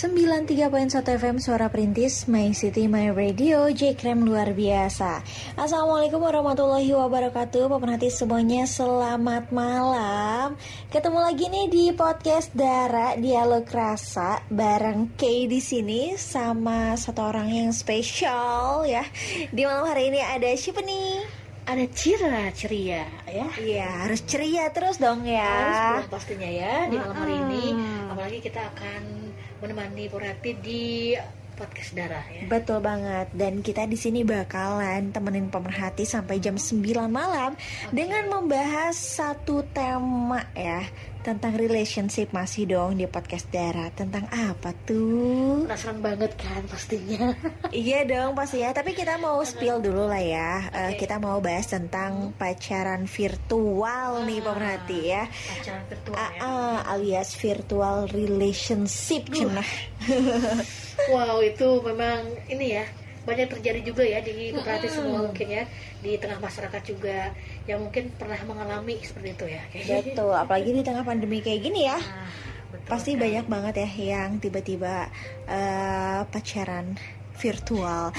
Sembilan tiga poin satu FM Suara Perintis My City My Radio J Krem luar biasa. Assalamualaikum warahmatullahi wabarakatuh. Pemerhati semuanya selamat malam. Ketemu lagi nih di podcast Dara Dialog Rasa Bareng Kay di sini Sama satu orang yang spesial ya. Di malam hari ini ada siapa nih? ada cira ceria ya. Iya harus ceria terus dong ya. Harus dong pastinya ya di malam hari ini. Apalagi kita akan menemani Porati di podcast darah ya. Betul banget. Dan kita di sini bakalan temenin pemerhati sampai jam 9 malam dengan membahas satu tema ya tentang relationship masih dong di podcast Dara. Tentang apa tuh? penasaran banget kan pastinya. Iya dong pasti ya. Tapi kita mau spill dulu lah ya. Eh, Oke. kita mau bahas tentang pacaran virtual nih Ah, pemerhati ya. pacaran virtual Ah, ya. ah, alias virtual relationship cenah wow itu memang ini ya banyak terjadi juga ya di Porati semua mungkin ya di tengah masyarakat juga yang mungkin pernah mengalami seperti itu ya. Betul, apalagi di tengah pandemi kayak gini ya. Nah, betul Pasti sekali. banyak banget ya yang tiba-tiba eh, pacaran virtual.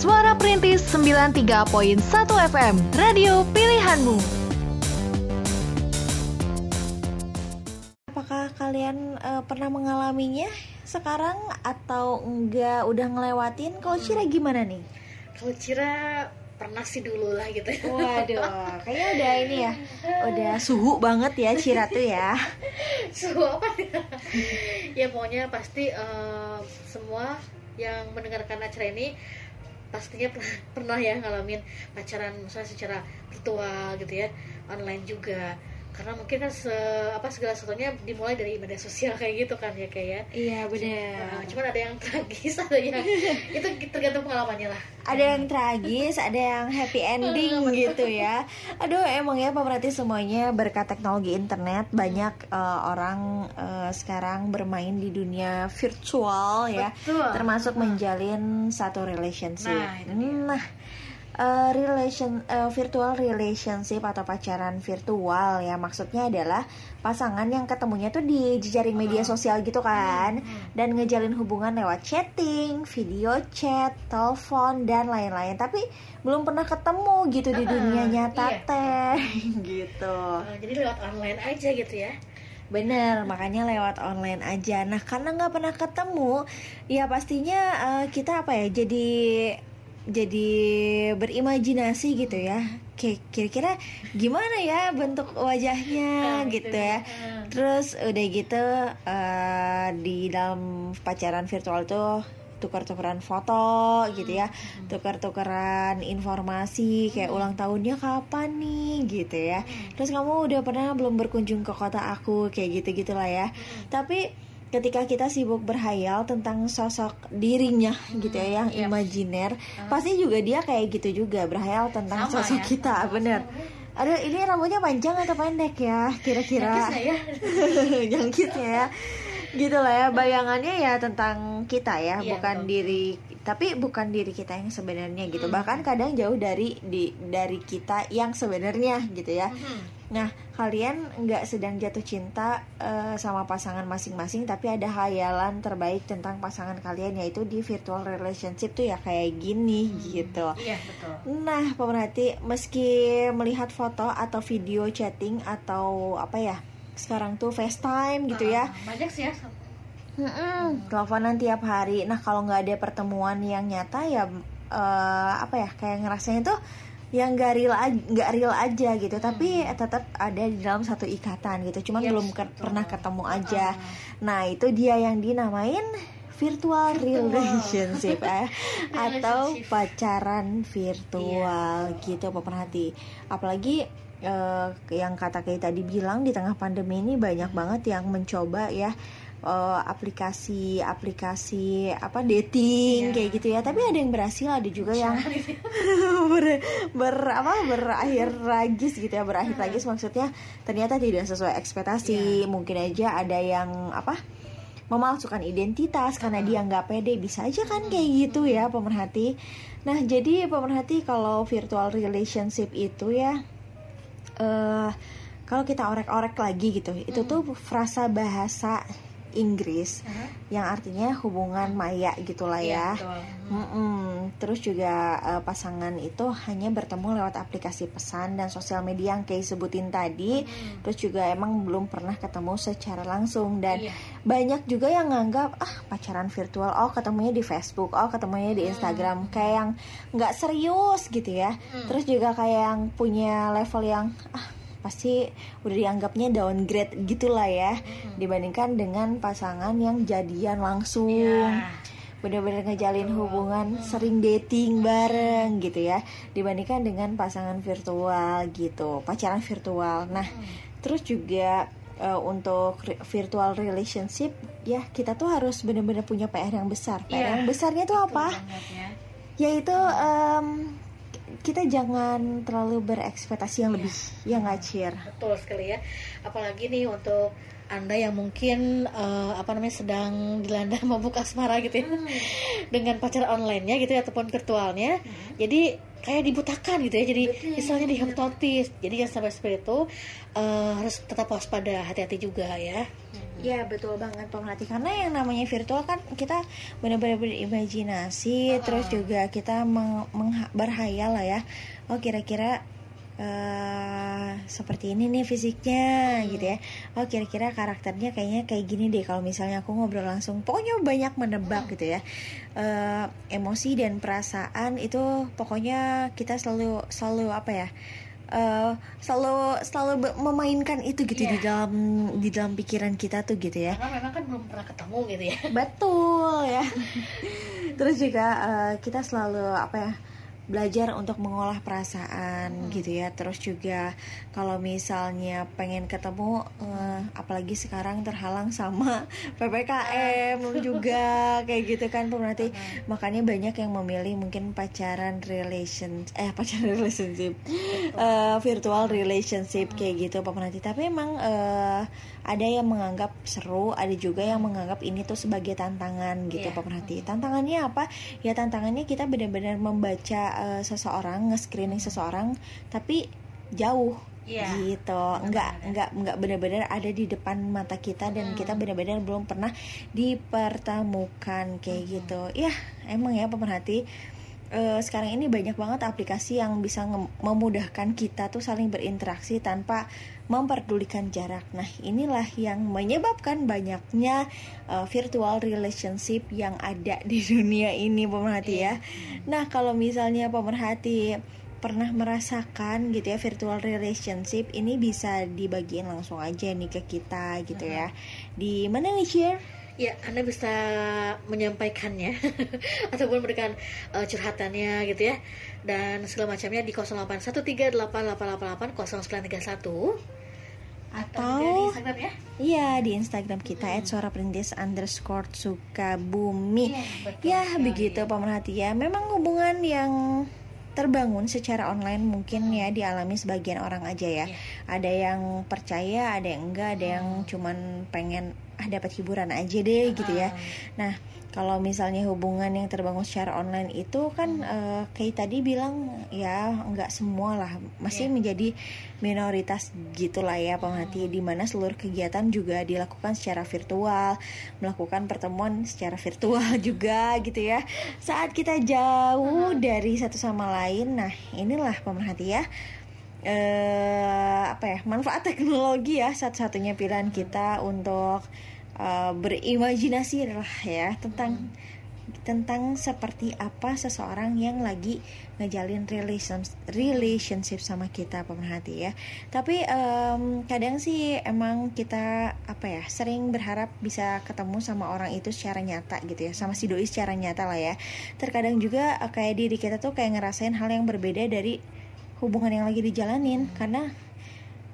Suara Perintis 93.1 FM, radio pilihanmu. Kalian eh, pernah mengalaminya sekarang atau enggak udah ngelewatin? Kalau Cira gimana nih? kalau Cira pernah sih dulu lah gitu Waduh, kayaknya udah ini ya, udah suhu banget ya Cira tuh ya. Suhu apa ya? ya pokoknya pasti eh, semua yang mendengarkan acara ini pastinya pernah, pernah ya ngalamin pacaran misalnya secara virtual gitu ya online juga karena mungkin kan se, apa segala sesuatunya dimulai dari media sosial kayak gitu kan ya kayak Iya Nah, cuman ada yang tragis ada yang itu tergantung pengalamannya lah ada yang tragis, ada yang happy ending gitu ya. Aduh, emang ya pemerhati semuanya berkat teknologi internet banyak eh, orang eh, sekarang bermain di dunia virtual ya, Betul. termasuk menjalin satu relationship. Nah, itu dia. Nah, eh, relation eh, virtual relationship atau pacaran virtual ya maksudnya adalah pasangan yang ketemunya tuh di jejaring media sosial gitu kan dan ngejalin hubungan lewat chatting, video chat, telepon dan lain-lain tapi belum pernah ketemu gitu di Ah, dunia nyata iya. teh gitu. Eh, jadi lewat online aja gitu ya Bener, makanya lewat online aja. Nah, karena nggak pernah ketemu, ya pastinya eh, kita apa ya? Jadi jadi berimajinasi gitu ya. Kayak kira-kira gimana ya bentuk wajahnya Nah, itu gitu ya. dia. Ah. Terus udah gitu eh, di dalam pacaran virtual tuh tukar-tukaran foto gitu ya tukar-tukaran informasi kayak ulang tahunnya kapan nih gitu ya terus kamu udah pernah belum berkunjung ke kota aku kayak gitu gitulah ya tapi ketika kita sibuk berhayal tentang sosok dirinya gitu ya yang Iya. imajiner pasti juga dia kayak gitu juga berhayal tentang Sama sosok ya, kita sama. bener Aduh ini rambutnya panjang atau pendek ya kira-kira nggak ya jangkitnya ya gitu lah ya bayangannya ya tentang kita ya Iya, bukan betul. diri tapi bukan diri kita yang sebenarnya gitu Hmm. bahkan kadang jauh dari di dari kita yang sebenarnya gitu ya Mhm. Nah kalian nggak sedang jatuh cinta eh, sama pasangan masing-masing tapi ada hayalan terbaik tentang pasangan kalian yaitu di virtual relationship tuh ya kayak gini gitu. Iya betul. Nah, pemerhati, meski melihat foto atau video chatting atau apa ya, sekarang tuh FaceTime gitu ya, Ah, banyak sih ya. Mm-mm, teleponan tiap hari. Nah, kalau nggak ada pertemuan yang nyata ya, eh, apa ya, kayak ngerasanya tuh yang nggak real nggak real aja gitu, tapi tetap ada di dalam satu ikatan gitu. Cuman Yes, belum ke- betul. pernah ketemu aja. Ah. Nah, itu dia yang dinamain virtual relationship eh, atau Relationship. pacaran virtual Iya. gitu pemerhati. Apalagi eh, yang kata kayak tadi bilang di tengah pandemi ini banyak banget yang mencoba ya uh, aplikasi aplikasi apa dating Iya. kayak gitu ya. Tapi ada yang berhasil ada juga yang ber, ber apa berakhir tragis gitu ya berakhir tragis maksudnya ternyata tidak sesuai ekspektasi. Iya. mungkin aja ada yang apa memalsukan identitas karena dia nggak pede. Bisa aja kan kayak gitu ya pemerhati. Nah jadi pemerhati kalau virtual relationship itu ya eh kalau kita orek-orek lagi gitu itu tuh frasa bahasa Inggris Aha. yang artinya hubungan maya gitulah ya Iya, betul. Mm-mm. Terus juga eh, pasangan itu hanya bertemu lewat aplikasi pesan dan sosial media yang kayak sebutin tadi. Hmm. Terus juga emang belum pernah ketemu secara langsung dan Iya. banyak juga yang nganggap ah pacaran virtual oh ketemunya di Facebook oh ketemunya di Instagram kayak yang nggak serius gitu ya. Hmm. Terus juga kayak yang punya level yang ah pasti udah dianggapnya downgrade gitulah ya dibandingkan dengan pasangan yang jadian langsung. Iya. bener-bener ngejalin hubungan sering dating bareng gitu ya dibandingkan dengan pasangan virtual gitu pacaran virtual. Nah terus juga eh, untuk re- virtual relationship ya kita tuh harus bener-bener punya PR yang besar. PR Iya. yang besarnya tuh apa? banget ya. yaitu em, kita jangan terlalu berekspektasi yang lebih ya nggak Cir? Betul sekali ya. Apalagi nih untuk anda yang mungkin eh, apa namanya sedang dilanda mabuk asmara gitu ya dengan pacar online-nya gitu ya ataupun virtualnya. Jadi kayak dibutakan gitu ya. Jadi istilahnya dihipnotis. Jadi jangan sampai seperti itu eh, harus tetap waspada, hati-hati juga ya. Ya betul banget pemerhati karena yang namanya virtual kan kita benar-benar berimajinasi terus juga kita meng, mengha- berhayal lah ya. Oh kira-kira eh seperti ini nih fisiknya gitu ya. Oh kira-kira karakternya kayaknya kayak gini deh kalau misalnya aku ngobrol langsung. Pokoknya banyak menebak gitu ya. Eh, emosi dan perasaan itu pokoknya kita selalu selalu apa ya eh, selalu selalu memainkan itu gitu Iya. di dalam di dalam pikiran kita tuh gitu ya Karena memang kan belum pernah ketemu gitu ya. betul ya terus juga eh, kita selalu apa ya belajar untuk mengolah perasaan gitu ya. Terus juga kalau misalnya pengen ketemu eh, apalagi sekarang terhalang sama ppkm juga kayak gitu kan pemerhati makanya banyak yang memilih mungkin pacaran relation eh pacaran relationship eh, virtual relationship kayak gitu pemerhati tapi emang eh, ada yang menganggap seru ada juga yang menganggap ini tuh sebagai tantangan gitu Iya. pemerhati. Tantangannya apa? Ya tantangannya kita benar-benar membaca eh, seseorang nge-screening seseorang tapi jauh Iya. gitu. Nggak nggak nggak benar-benar ada di depan mata kita dan kita benar-benar belum pernah dipertemukan kayak gitu. Ya emang ya pemerhati eh, sekarang ini banyak banget aplikasi yang bisa memudahkan kita tuh saling berinteraksi tanpa memperdulikan jarak. Nah, inilah yang menyebabkan banyaknya eh, virtual relationship yang ada di dunia ini pemerhati ya. Nah, kalau misalnya pemerhati pernah merasakan gitu ya virtual relationship ini bisa dibagiin langsung aja nih ke kita gitu ya. Di mana nih share? Ya, Anda bisa menyampaikannya ataupun memberikan eh, curhatannya gitu ya. Dan segala macamnya di 081388880931 atau Atau Instagram ya. Iya di Instagram kita at suara perintis underscore Sukabumi Iya, Ya sekali. begitu pemerhati ya Memang hubungan yang terbangun secara online mungkin ya dialami sebagian orang aja ya Iya. Ada yang percaya, ada yang enggak, ada yang cuman pengen ah dapat hiburan aja deh gitu ya. Nah kalau misalnya hubungan yang terbangun secara online itu kan eh, kayak tadi bilang ya nggak semua lah. Masih Iya. menjadi minoritas gitulah ya pemerhati di mana seluruh kegiatan juga dilakukan secara virtual melakukan pertemuan secara virtual juga gitu ya. Saat kita jauh dari satu sama lain nah inilah pemerhati ya eh apa ya manfaat teknologi ya satu-satunya pilihan kita untuk eh, berimajinasi lah ya tentang tentang seperti apa seseorang yang lagi ngejalin relation relationship sama kita pemerhati ya. Tapi em, kadang sih emang kita apa ya sering berharap bisa ketemu sama orang itu secara nyata gitu ya sama si doi secara nyata lah ya. Terkadang juga eh, kayak diri kita tuh kayak ngerasain hal yang berbeda dari hubungan yang lagi dijalanin. Karena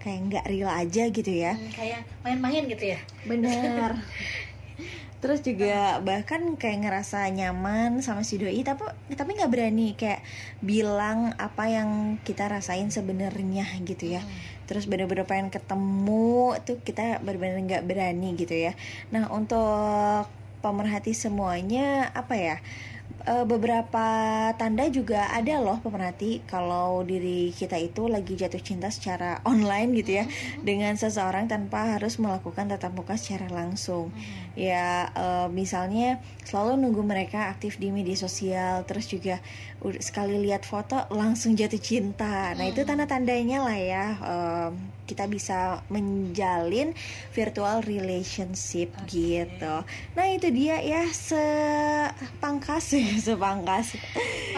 kayak nggak real aja gitu ya. Hmm, kayak main-main gitu ya. bener. Terus juga bahkan kayak ngerasa nyaman sama si doi tapi tapi nggak berani kayak bilang apa yang kita rasain sebenarnya gitu ya. Terus bener-bener pengen ketemu tuh kita bener-bener nggak berani gitu ya. Nah untuk pemerhati semuanya apa ya beberapa tanda juga ada loh pemerhati kalau diri kita itu lagi jatuh cinta secara online gitu ya mm-hmm. dengan seseorang tanpa harus melakukan tatap muka secara langsung mm-hmm. Ya uh, misalnya selalu nunggu mereka aktif di media sosial terus juga sekali lihat foto langsung jatuh cinta nah itu mm-hmm. tanda-tandanya lah ya um, kita bisa menjalin virtual relationship okay. gitu. Nah itu dia ya sepangkas sepangkas.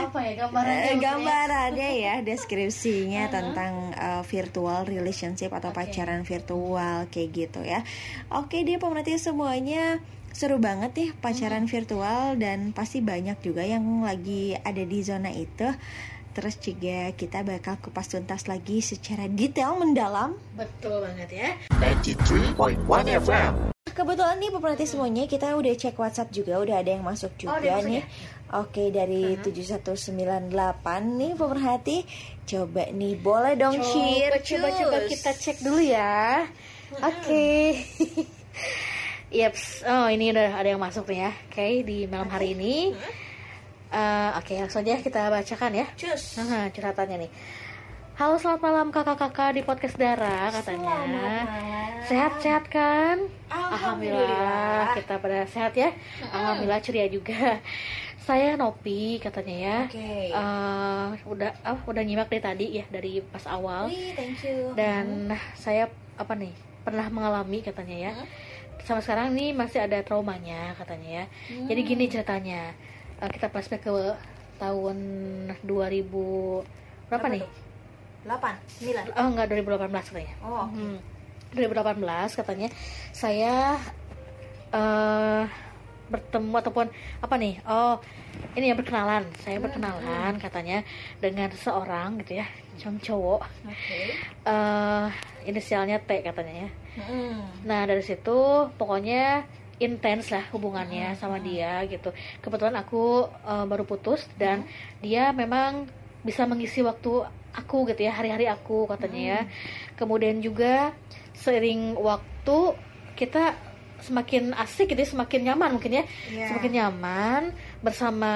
Apa ya gambarannya? Eh, gambarannya ya deskripsinya uh -huh. tentang uh, virtual relationship atau okay. pacaran virtual kayak gitu ya. Oke dia pemerhati semuanya seru banget nih pacaran hmm. virtual dan pasti banyak juga yang lagi ada di zona itu terus juga kita bakal kupas tuntas lagi secara detail mendalam. Betul banget ya. 93.1 FM. Kebetulan nih pemerhati semuanya kita udah cek WhatsApp juga udah ada yang masuk juga oh, nih. Ya? Oke dari uh -huh. 7198 nih pemerhati Coba nih boleh dong coba, share Coba coba kita cek dulu ya Oke okay. Yep, oh ini udah ada yang masuk nih ya Oke okay, di malam hari ini Uh, Oke, okay, langsung aja kita bacakan ya. Cus. Nah, curhatannya nih. Halo selamat malam kakak-kakak di podcast Dara katanya. Sehat-sehat kan? Alhamdulillah. Alhamdulillah. Kita pada sehat ya. Alhamdulillah ceria juga. Saya Nopi katanya ya. Okay. Uh, eh, udah oh, udah nyimak dari tadi ya dari pas awal. Wih, thank you. Dan uh. saya apa nih? Pernah mengalami katanya ya. Uh. Sama sekarang nih masih ada traumanya katanya ya. Hmm. Jadi gini ceritanya uh, kita flashback ke tahun 2000 berapa, berapa nih? 8, 9. Oh enggak 2018 katanya. Oh, okay. hmm. 2018 katanya saya uh, bertemu ataupun apa nih? Oh, ini ya berkenalan. Saya hmm, berkenalan hmm. katanya dengan seorang gitu ya, cowok. Okay. Uh, inisialnya T katanya ya. Hmm. Nah, dari situ pokoknya intens lah hubungannya hmm. sama dia gitu kebetulan aku uh, baru putus dan hmm. dia memang bisa mengisi waktu aku gitu ya hari-hari aku katanya ya kemudian juga sering waktu kita semakin asik gitu ya, semakin nyaman mungkin ya yeah. semakin nyaman bersama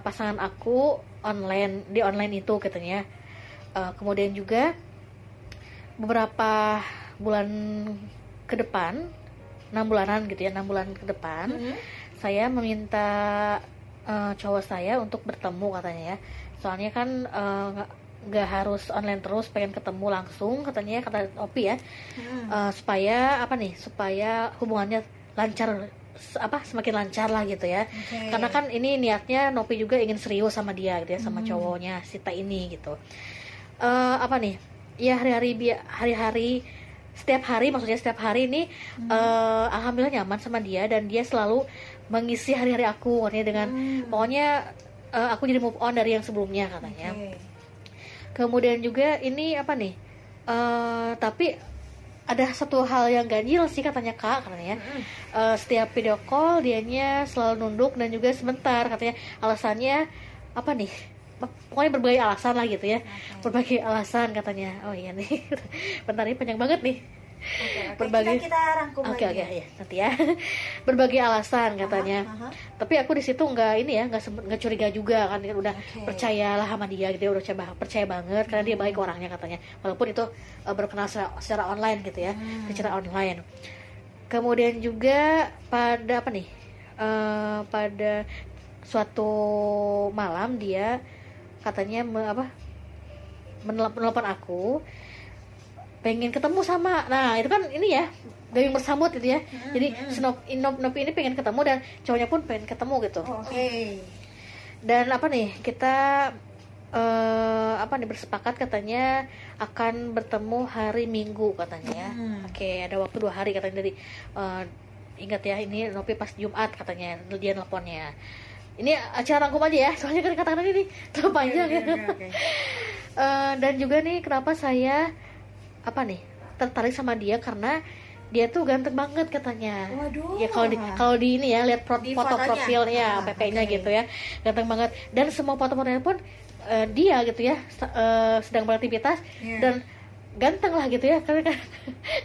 pasangan aku online di online itu katanya uh, kemudian juga beberapa bulan ke depan enam bulanan gitu ya enam bulan ke depan mm -hmm. saya meminta uh, cowok saya untuk bertemu katanya ya soalnya kan uh, nggak harus online terus pengen ketemu langsung katanya kata Opi ya hmm. uh, supaya apa nih supaya hubungannya lancar apa semakin lancar lah gitu ya okay. karena kan ini niatnya Nopi juga ingin serius sama dia gitu ya sama hmm. cowoknya Sita ini gitu uh, apa nih ya hari-hari hari-hari setiap hari maksudnya setiap hari ini hmm. uh, alhamdulillah nyaman sama dia dan dia selalu mengisi hari-hari aku katanya dengan hmm. pokoknya uh, aku jadi move on dari yang sebelumnya katanya okay. kemudian juga ini apa nih uh, tapi ada satu hal yang ganjil sih katanya kak katanya mm. uh, setiap video call dianya selalu nunduk dan juga sebentar katanya alasannya apa nih pokoknya berbagai alasan lah gitu ya. Okay. berbagai alasan katanya. Oh iya nih. Bentar ini panjang banget nih. Okay, okay. berbagai kita, kita rangkum oke okay, oke. okay, ya nanti ya. Berbagai alasan katanya. Uh -huh, uh tapi aku di situ nggak ini ya nggak nggak curiga juga kan. Udah okay. percayalah sama dia gitu ya udah coba percaya banget karena dia baik orangnya katanya. Walaupun itu uh, berkenal secara, secara online gitu ya hmm. secara online. Kemudian juga pada apa nih? Uh, pada suatu malam dia katanya me, apa menelpon aku pengen ketemu sama nah itu kan ini ya gayung bersambut gitu ya hmm, jadi hmm. Snop Inop Nopi ini pengen ketemu dan cowoknya pun pengen ketemu gitu oh, oke okay. dan apa nih kita uh, apa nih bersepakat katanya akan bertemu hari Minggu katanya hmm. oke okay, ada waktu dua hari katanya dari uh, ingat ya ini Nopi pas Jumat katanya dia nelponnya ini acara rangkum aja ya soalnya kan kata-kata ini terlalu panjang okay, ya okay, okay. uh, dan juga nih kenapa saya apa nih tertarik sama dia karena dia tuh ganteng banget katanya Waduh. ya kalau di kalau di ini ya lihat pro- Di foto fotonya. profilnya Ah, PP-nya oke. gitu ya ganteng banget dan semua foto-fotonya pun eh, dia gitu ya eh, sedang beraktivitas Iya. dan ganteng lah gitu ya karena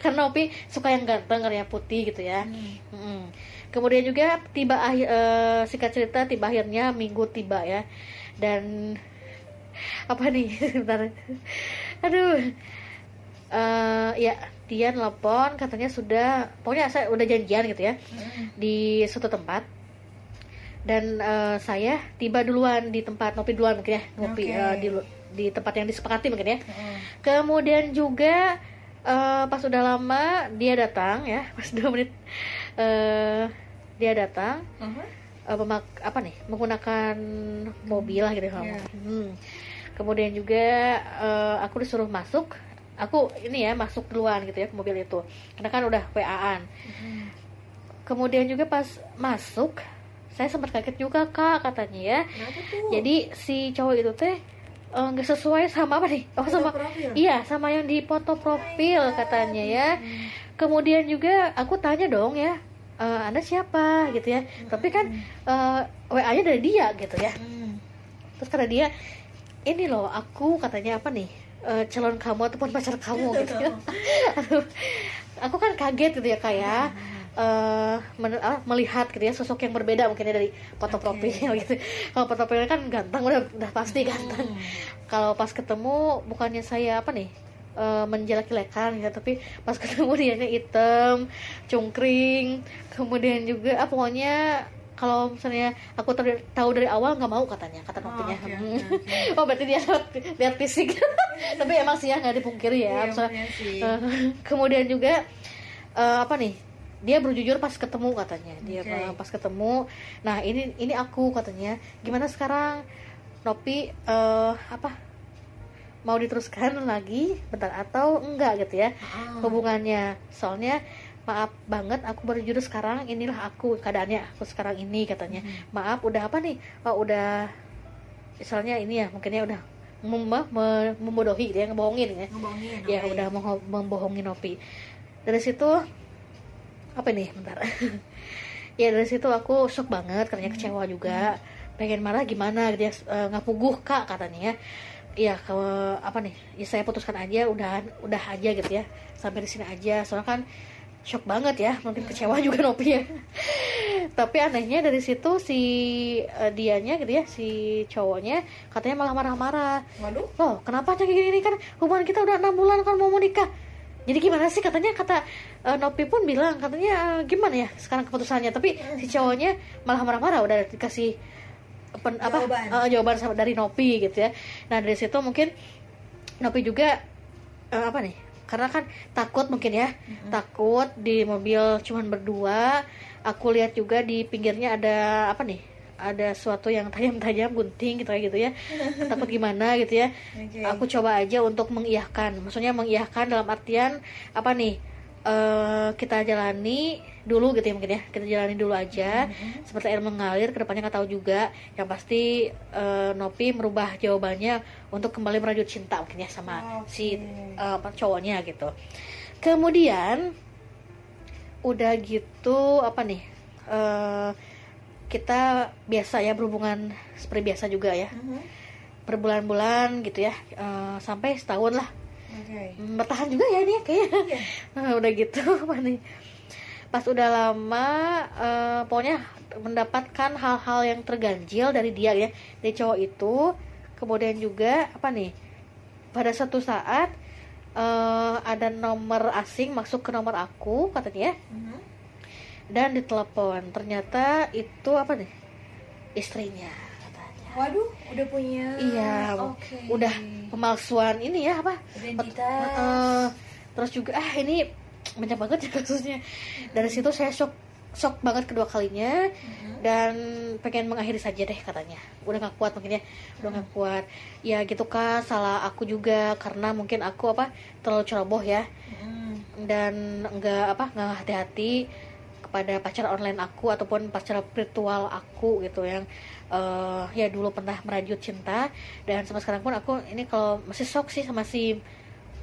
karena Opi suka yang ganteng yang putih gitu ya Hmm. Mm. Kemudian juga tiba akhir eh, singkat cerita tiba akhirnya minggu tiba ya dan apa nih sebentar aduh Eh, ya dia nelpon katanya sudah pokoknya saya udah janjian gitu ya Hmm. di suatu tempat dan eh, saya tiba duluan di tempat ngopi duluan mungkin ya ngopi Oke. eh, di di tempat yang disepakati mungkin ya Hmm. kemudian juga eh, pas udah lama dia datang ya pas dua menit eh, dia datang eh, memak- apa nih menggunakan mobil lah gitu ya. Iya. Hmm. kemudian juga eh, aku disuruh masuk aku ini ya masuk duluan gitu ya ke mobil itu karena kan udah waan Mhm. kemudian juga pas masuk saya sempat kaget juga kak katanya ya jadi si cowok itu teh eh, nggak sesuai sama apa nih oh Foto sama profil? iya sama yang di foto profil katanya ya kemudian juga aku tanya dong ya "Eh, anda siapa? gitu ya. Tapi kan eh, wa nya dari dia gitu ya. Hmm. terus kata dia ini loh aku katanya apa nih eh, calon kamu ataupun pacar kamu gitu ya. Aku kan kaget gitu ya kayak men- ah, melihat gitu ya sosok yang berbeda mungkin ya dari foto Oke. profil gitu. Kalau foto profilnya kan ganteng udah udah pasti ganteng. Kalau pas ketemu bukannya saya apa nih eh, menjelek-jelekan gitu. Tapi pas ketemu dianya hitam cungkring kemudian juga ah pokoknya kalau misalnya aku ter- tahu dari awal nggak mau katanya kata Oh, nopinya oke, Hmm. oh berarti dia lihat, fisik. Tapi emang sih ya nggak dipungkiri ya. Iya, Misalnya, bener sih. eh, kemudian juga eh, apa nih dia berjujur pas ketemu katanya. Dia eh, pas ketemu nah ini ini aku katanya. Gimana sekarang? Nopi eh, apa mau diteruskan lagi bentar atau enggak gitu ya Ah. hubungannya. Soalnya maaf banget aku baru jujur sekarang inilah aku keadaannya aku sekarang ini katanya. Maaf udah apa nih? Oh, udah misalnya ini ya mungkinnya udah mem me- membodohi ya ngebohongin ya. Ngebohongin, ya oke. udah mengho- membohongi Nopi. Dari situ apa nih bentar. Ya dari situ aku shock banget karena kecewa juga. Pengen marah gimana? Gitu ya eh, nggak puguh kak katanya. ya ya kalau apa nih ya saya putuskan aja udah udah aja gitu ya. Sampai di sini aja. Soalnya kan shock banget ya mungkin kecewa juga Nopi ya. Tapi anehnya dari situ si eh, dianya gitu ya si cowoknya katanya malah marah-marah. Waduh. loh kenapa kayak gini? Kan hubungan kita udah enam bulan kan mau menikah. Jadi gimana sih? Katanya kata eh, Nopi pun bilang katanya eh, gimana ya sekarang keputusannya? Tapi si cowoknya malah marah-marah udah dikasih pen, apa? Jawaban. eh, jawaban sama dari Nopi gitu ya. Nah dari situ mungkin Nopi juga eh, apa nih? Karena kan takut mungkin ya. Takut di mobil cuman berdua. Aku lihat juga di pinggirnya ada apa nih? Ada suatu yang tajam-tajam gunting gitu kayak gitu ya. Takut gimana gitu ya. Oke. aku coba aja untuk mengiyahkan maksudnya mengiyahkan dalam artian apa nih? Eh kita jalani dulu gitu ya mungkin ya. Kita jalani dulu aja. Seperti air mengalir ke depannya nggak tahu juga. Yang pasti eh, Nopi merubah jawabannya untuk kembali merajut cinta mungkin ya sama Oke. si apa, cowoknya gitu. Kemudian udah gitu apa nih eh kita biasa ya berhubungan seperti biasa juga ya. Mhm. berbulan-bulan gitu ya eh, sampai setahun lah. Oke. Hmm, bertahan juga ya ini ya, kayaknya. Nah, udah gitu apa nih pas udah lama eh, pokoknya mendapatkan hal-hal yang terganjil dari dia ya dari cowok itu kemudian juga apa nih pada satu saat eh, ada nomor asing masuk ke nomor aku katanya ya Mhm. dan ditelepon ternyata itu apa nih istrinya katanya Waduh, udah punya. Iya, Oke. udah pemalsuan ini ya apa Identitas. Heeh. terus juga ah ini banyak banget ya kasusnya. Dari situ saya shock shock banget kedua kalinya Mhm. dan pengen mengakhiri saja deh katanya. Udah nggak kuat mungkin ya udah nggak kuat. Ya gitu kan salah aku juga karena mungkin aku apa terlalu ceroboh ya. Mhm. dan nggak apa nggak hati-hati kepada pacar online aku ataupun pacar virtual aku gitu yang eh, ya dulu pernah merajut cinta. Dan sampai sekarang pun aku ini kalau masih shock sih sama si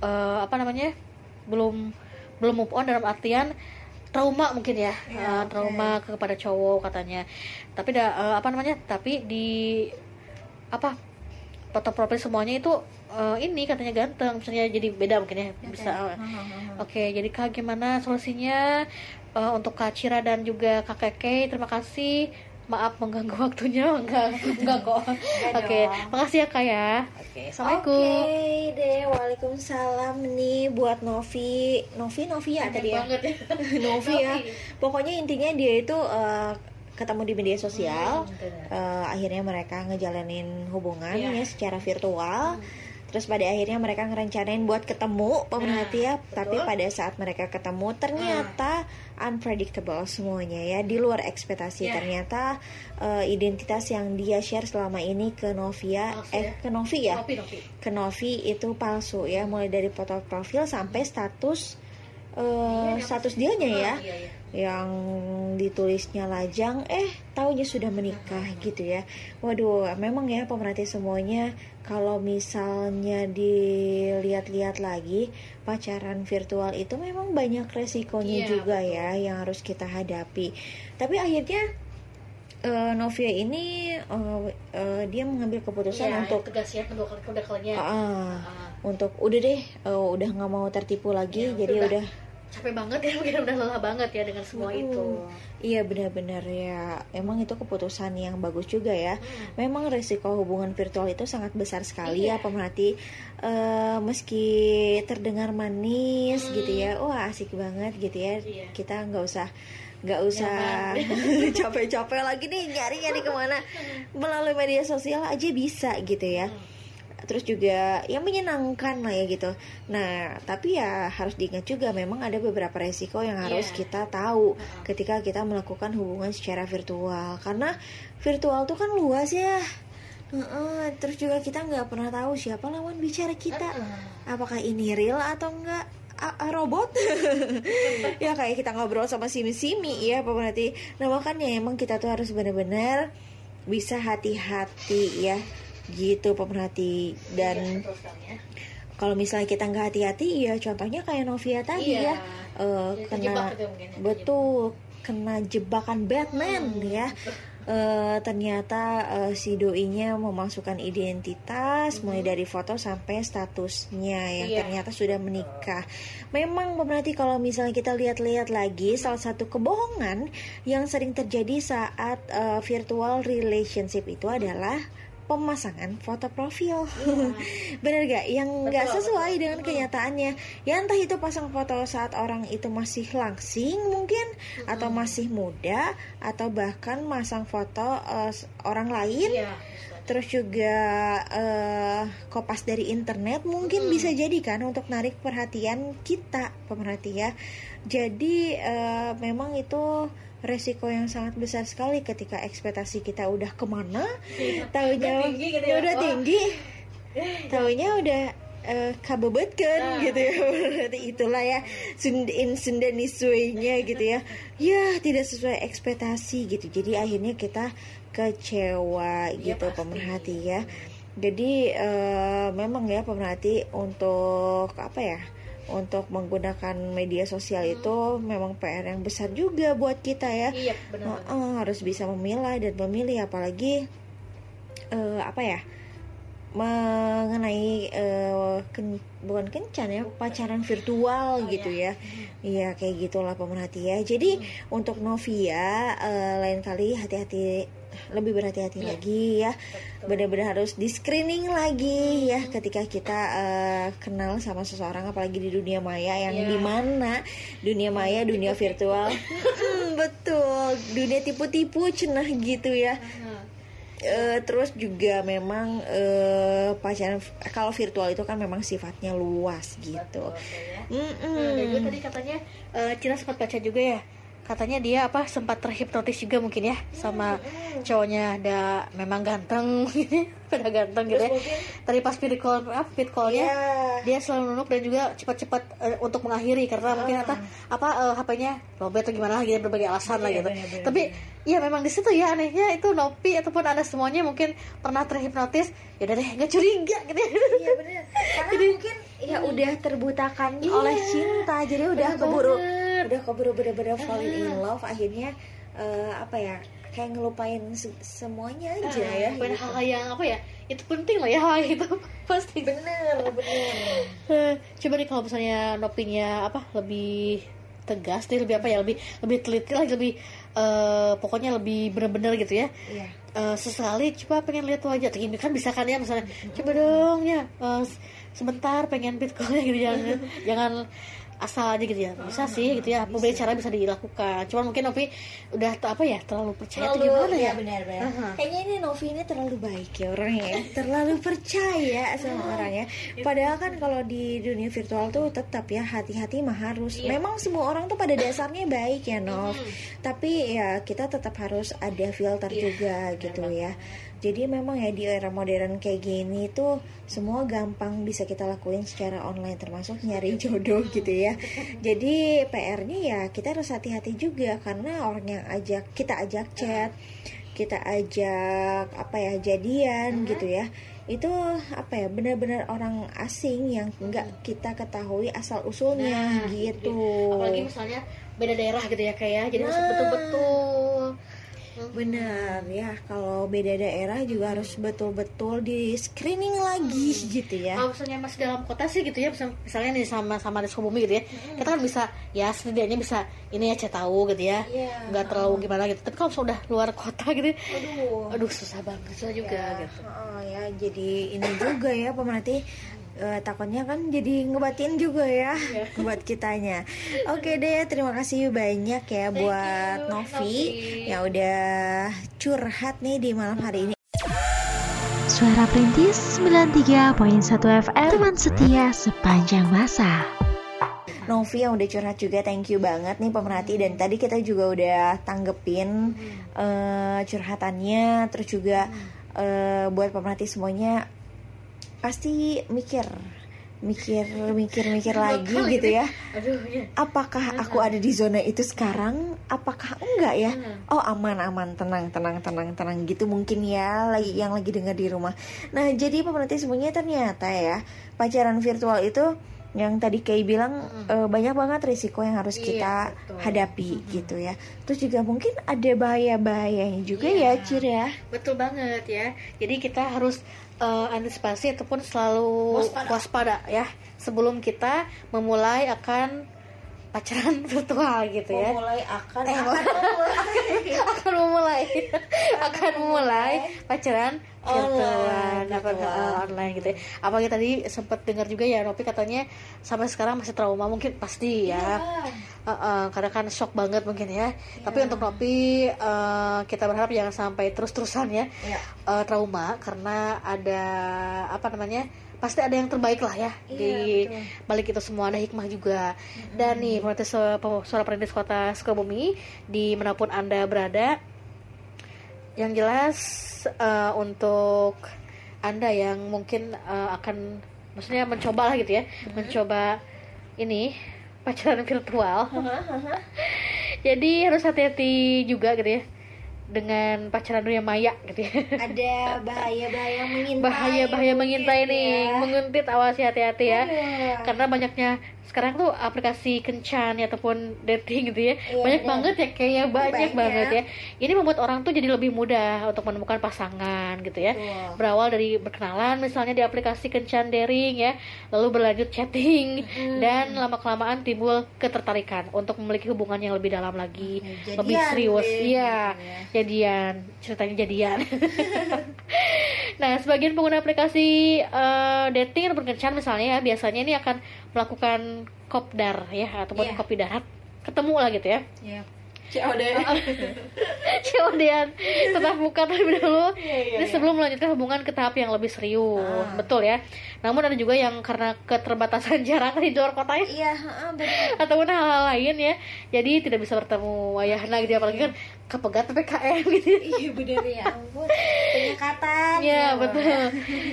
eh, apa namanya belum belum move on dalam artian trauma mungkin ya, Ya, uh, trauma kepada cowok katanya. Tapi da, uh, apa namanya? Tapi di apa foto profil semuanya itu uh, ini katanya ganteng misalnya jadi beda mungkin ya bisa. Uh, oke jadi kak gimana solusinya? Uh, untuk kak Cira dan juga kak Keke terima kasih maaf mengganggu waktunya enggak enggak kok. Oke makasih ya kak ya. Oke assalamualaikum. Oke deh, waalaikumsalam nih buat Novi, Novi Novi ya tadi ya, ya Novi ya. Pokoknya intinya dia itu eh, ketemu di media sosial, Hmm, eh, akhirnya mereka ngejalanin hubungan Iya. ya secara virtual. Terus pada akhirnya mereka ngerencanain buat ketemu pemerhati ya, tapi betul. pada saat mereka ketemu ternyata unpredictable semuanya ya, di luar ekspektasi. Iya. Ternyata eh, identitas yang dia share selama ini ke Novia, Palsu eh ya. ke Novi ya, Novi Novi ke Novi itu palsu ya, mulai dari foto profil sampai status eh, status dianya ya iya, iya. Yang ditulisnya lajang eh taunya sudah menikah gitu ya. Waduh memang ya pemerhati semuanya kalau misalnya dilihat-lihat lagi pacaran virtual itu memang banyak resikonya Iya, juga ya yang harus kita hadapi. Tapi akhirnya eh, Novia ini eh, eh, dia mengambil keputusan Iya, untuk tegas ya kedua kali kedua kalinya ah, Ah, untuk udah deh eh, udah nggak mau tertipu lagi Ya, jadi udah. udah capek banget ya mungkin udah lelah banget ya dengan semua itu. Iya benar-benar ya. Emang itu keputusan yang bagus juga ya. Hmm. Memang resiko hubungan virtual itu sangat besar sekali Iya. ya pemerhati Eh, Meski terdengar manis Hmm. gitu ya. Wah asik banget gitu ya. Iya. Kita nggak usah nggak usah capek-capek lagi nih nyari-nyari ke mana. Melalui media sosial aja bisa gitu ya terus juga yang menyenangkan lah ya gitu. Nah, tapi ya harus diingat juga memang ada beberapa resiko yang harus Iya. kita tahu ketika kita melakukan hubungan secara virtual karena virtual tuh kan luas ya. Heeh, terus juga kita nggak pernah tahu siapa lawan bicara kita. Apakah ini real atau enggak? A- a- robot ya kayak kita ngobrol sama simi-simi ya pemerhati nah makanya emang kita tuh harus benar-benar bisa hati-hati ya gitu pemerhati Iya, dan sekali ya. kalau misalnya kita nggak hati-hati ya contohnya kayak Novia tadi Iya. ya Jadi kena mungkin ya, betul kena jebakan Batman Hmm. ya Eh, ternyata eh, si doinya memasukkan identitas mulai dari foto sampai statusnya yang Hmm. Iya. ternyata sudah menikah. Memang berarti kalau misalnya kita lihat-lihat lagi salah satu kebohongan yang sering terjadi saat eh, virtual relationship itu adalah pemasangan foto profil. Bener gak? Yang nggak Betul, sesuai betul. dengan kenyataannya. Ya entah itu pasang foto saat orang itu masih langsing mungkin atau masih muda atau bahkan masang foto s- orang lain Iya. terus juga eh, kopas dari internet mungkin Mm. bisa jadi kan untuk narik perhatian kita pemerhati ya jadi eh, memang itu resiko yang sangat besar sekali ketika ekspektasi kita udah ke mana tahunya Udah tinggi gitu ya. udah tinggi tahunya udah eh, kabebetkeun Nah. gitu ya. Berarti itulah ya Sund- in Sundanisway-nya gitu ya. Ya tidak sesuai ekspektasi gitu. Jadi akhirnya kita kecewa Iya, gitu pasti. pemerhati ya. Jadi eh, memang ya pemerhati untuk apa ya untuk menggunakan media sosial itu memang PR yang besar juga buat kita ya Iya, benar. Heeh, harus bisa memilah dan memilih apalagi eh, apa ya mengenai eh, ken- bukan kencan ya pacaran virtual Oh, gitu ya. ya iya kayak gitulah pemerhati ya jadi Hmm. untuk Novia eh, lain kali hati-hati lebih berhati-hati Iya. lagi ya benar-benar harus di screening lagi ya Hmm. ketika kita eh, kenal sama seseorang apalagi di dunia maya yang Iya. di mana dunia maya dunia virtual Hmm, betul dunia tipu-tipu cenah gitu ya Nah, Eh, terus juga memang eh, pacaran kalau virtual itu kan memang sifatnya luas gitu betul, ya. Mm-mm. Nah, dan juga tadi katanya eh, Cira sempat baca juga ya katanya dia apa sempat terhipnotis juga mungkin ya sama cowoknya ada memang ganteng pada ganteng gitu ya. Tadi pas video call apa video callnya Iya. dia selalu nunuk dan juga cepat-cepat eh, untuk mengakhiri karena mungkin apa apa eh, HP-nya lobet atau gimana lagi berbagai alasan lah gitu. tapi ya memang di situ ya anehnya itu Nopi ataupun anda semuanya mungkin pernah terhipnotis ya udah deh nggak curiga gitu ya. Iya benar. Karena mungkin ya udah terbutakan oleh cinta, jadi udah Bener keburu. banget. Udah keburu bener-bener falling in love akhirnya eh, apa ya kayak ngelupain se- semuanya aja ya. Bukan gitu. hal-hal yang apa ya itu penting lah ya hal itu pasti Bener, bener. Coba nih kalau misalnya nopinya apa lebih tegas nih lebih apa ya lebih lebih teliti lagi lebih eh, pokoknya lebih bener-bener gitu ya Iya. Eh, sesekali coba pengen lihat wajah Gini kan bisa kan ya misalnya coba dong ya s- sebentar pengen bitcoinnya gitu jangan jangan asal aja gitu ya bisa sih gitu ya beberapa cara bisa dilakukan cuman mungkin Nopi udah apa ya terlalu percaya atau Terlalu gimana ya ya benar benar. Aha. Kayaknya ini Novi ini terlalu baik ya orangnya, ya. terlalu percaya sama orangnya. Padahal kan kalau di dunia virtual tuh tetap ya hati-hati mah harus. Memang semua orang tuh pada dasarnya baik ya Nov. Tapi ya kita tetap harus ada filter juga gitu ya. Jadi memang ya di era modern kayak gini tuh semua gampang bisa kita lakuin secara online termasuk nyari jodoh gitu ya. Jadi PR-nya ya kita harus hati-hati juga karena orang yang ajak kita ajak chat, kita ajak apa ya jadian gitu ya. Itu apa ya benar-benar orang asing yang nggak kita ketahui asal usulnya Nah, gitu. apalagi misalnya beda daerah gitu ya kayak jadi harus Nah. betul-betul Benar ya, kalau beda daerah juga harus betul-betul di screening lagi gitu ya. kalau misalnya masih dalam kota sih gitu ya. Misal- misalnya nih sama sama di Sukabumi gitu ya. Kita kan bisa ya setidaknya bisa ini ya tahu gitu ya. Nggak terlalu gimana gitu. Tapi kalau sudah luar kota gitu Aduh. aduh susah banget susah juga ya, gitu. Oh, ya. Jadi ini juga ya pemerhati eh, takutnya kan jadi ngebatin juga ya buat kitanya. Oke deh, terima kasih banyak ya buat you, Novi Novi. yang udah curhat nih di malam hari ini. Suara Perintis 93.1 FM Teman setia sepanjang masa. Novi yang udah curhat juga thank you banget nih pemerhati. Dan tadi kita juga udah tanggepin eh, curhatannya. Terus juga eh, buat pemerhati semuanya pasti mikir mikir mikir mikir lagi Bakal gitu ya. Aduh ya apakah aku ada di zona itu sekarang? Apakah enggak ya? Hmm. oh aman aman tenang tenang tenang tenang gitu mungkin ya lagi yang lagi dengar di rumah. Nah jadi pemerhati semuanya ternyata ya pacaran virtual itu yang tadi Kay bilang eh, banyak banget risiko yang harus Iya, kita betul. hadapi gitu ya. Terus juga mungkin ada bahaya bahayanya juga Iya. ya Cir ya. Betul banget ya. Jadi kita harus eh, antisipasi ataupun selalu Waspada. waspada. ya sebelum kita memulai akan pacaran virtual gitu ya mulai akan Eh, akan memulai akan memulai akan memulai pacaran virtual apa virtual. eh, online gitu ya. Apalagi tadi sempat dengar juga ya Nopi katanya sampai sekarang masih trauma mungkin pasti ya. Eh, eh, karena kan shock banget mungkin ya. Tapi untuk Nopi eh, kita berharap jangan sampai terus-terusan ya Iya. eh, trauma karena ada apa namanya? Pasti ada yang terbaik lah ya Iya, di betul. balik itu semua ada hikmah juga. Dan nih perintis suara perintis kota Sukabumi di mana pun anda berada, yang jelas eh, untuk anda yang mungkin eh, akan maksudnya mencoba lah gitu ya, mencoba ini pacaran virtual. Jadi harus hati-hati juga gitu ya dengan pacaran dunia maya gitu ya. ada bahaya bahaya mengintai bahaya bahaya mungkin mengintai nih ya. menguntit awas hati-hati ya karena banyaknya sekarang tuh aplikasi kencan ya ataupun dating gitu ya Iya, banyak benar. banget ya kayaknya banyak, Banyak. banget ya. Ini membuat orang tuh jadi lebih mudah untuk menemukan pasangan gitu ya. Betul. berawal dari berkenalan misalnya di aplikasi kencan daring ya lalu berlanjut chatting dan lama kelamaan timbul ketertarikan untuk memiliki hubungan yang lebih dalam lagi. Jadian lebih serius. Iya ya. jadian. Ceritanya jadian. Nah sebagian pengguna aplikasi eh, dating ataupun kencan misalnya ya biasanya ini akan melakukan kopdar ya ataupun Iya. kopi darat ketemu lah gitu ya Iya. COD COD-an tetap muka terlebih dahulu Iya, iya, ini iya. sebelum melanjutkan hubungan ke tahap yang lebih serius Ah. betul ya namun ada juga yang karena keterbatasan jarak di luar kota ya iya benar ataupun hal-hal lain ya jadi tidak bisa bertemu ayahnya gitu apalagi kan kepegat PPKM gitu iya benar ya ampun penyekatan Ya betul.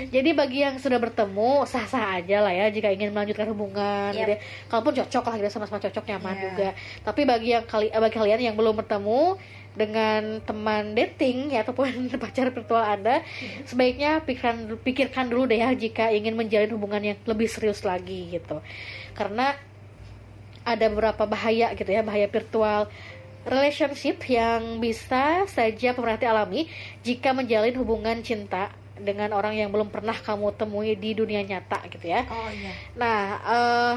Jadi bagi yang sudah bertemu sah-sah aja lah ya jika ingin melanjutkan hubungan. Yap. Gitu ya. Kalaupun cocok lah gitu sama-sama cocok nyaman Iya. juga. Tapi bagi yang kali bagi kalian yang belum bertemu dengan teman dating ya ataupun pacar virtual Anda, sebaiknya pikirkan pikirkan dulu deh ya jika ingin menjalin hubungan yang lebih serius lagi gitu. Karena ada beberapa bahaya gitu ya, bahaya virtual relationship yang bisa saja pemerhati alami jika menjalin hubungan cinta dengan orang yang belum pernah kamu temui di dunia nyata gitu ya. oh iya Nah, eh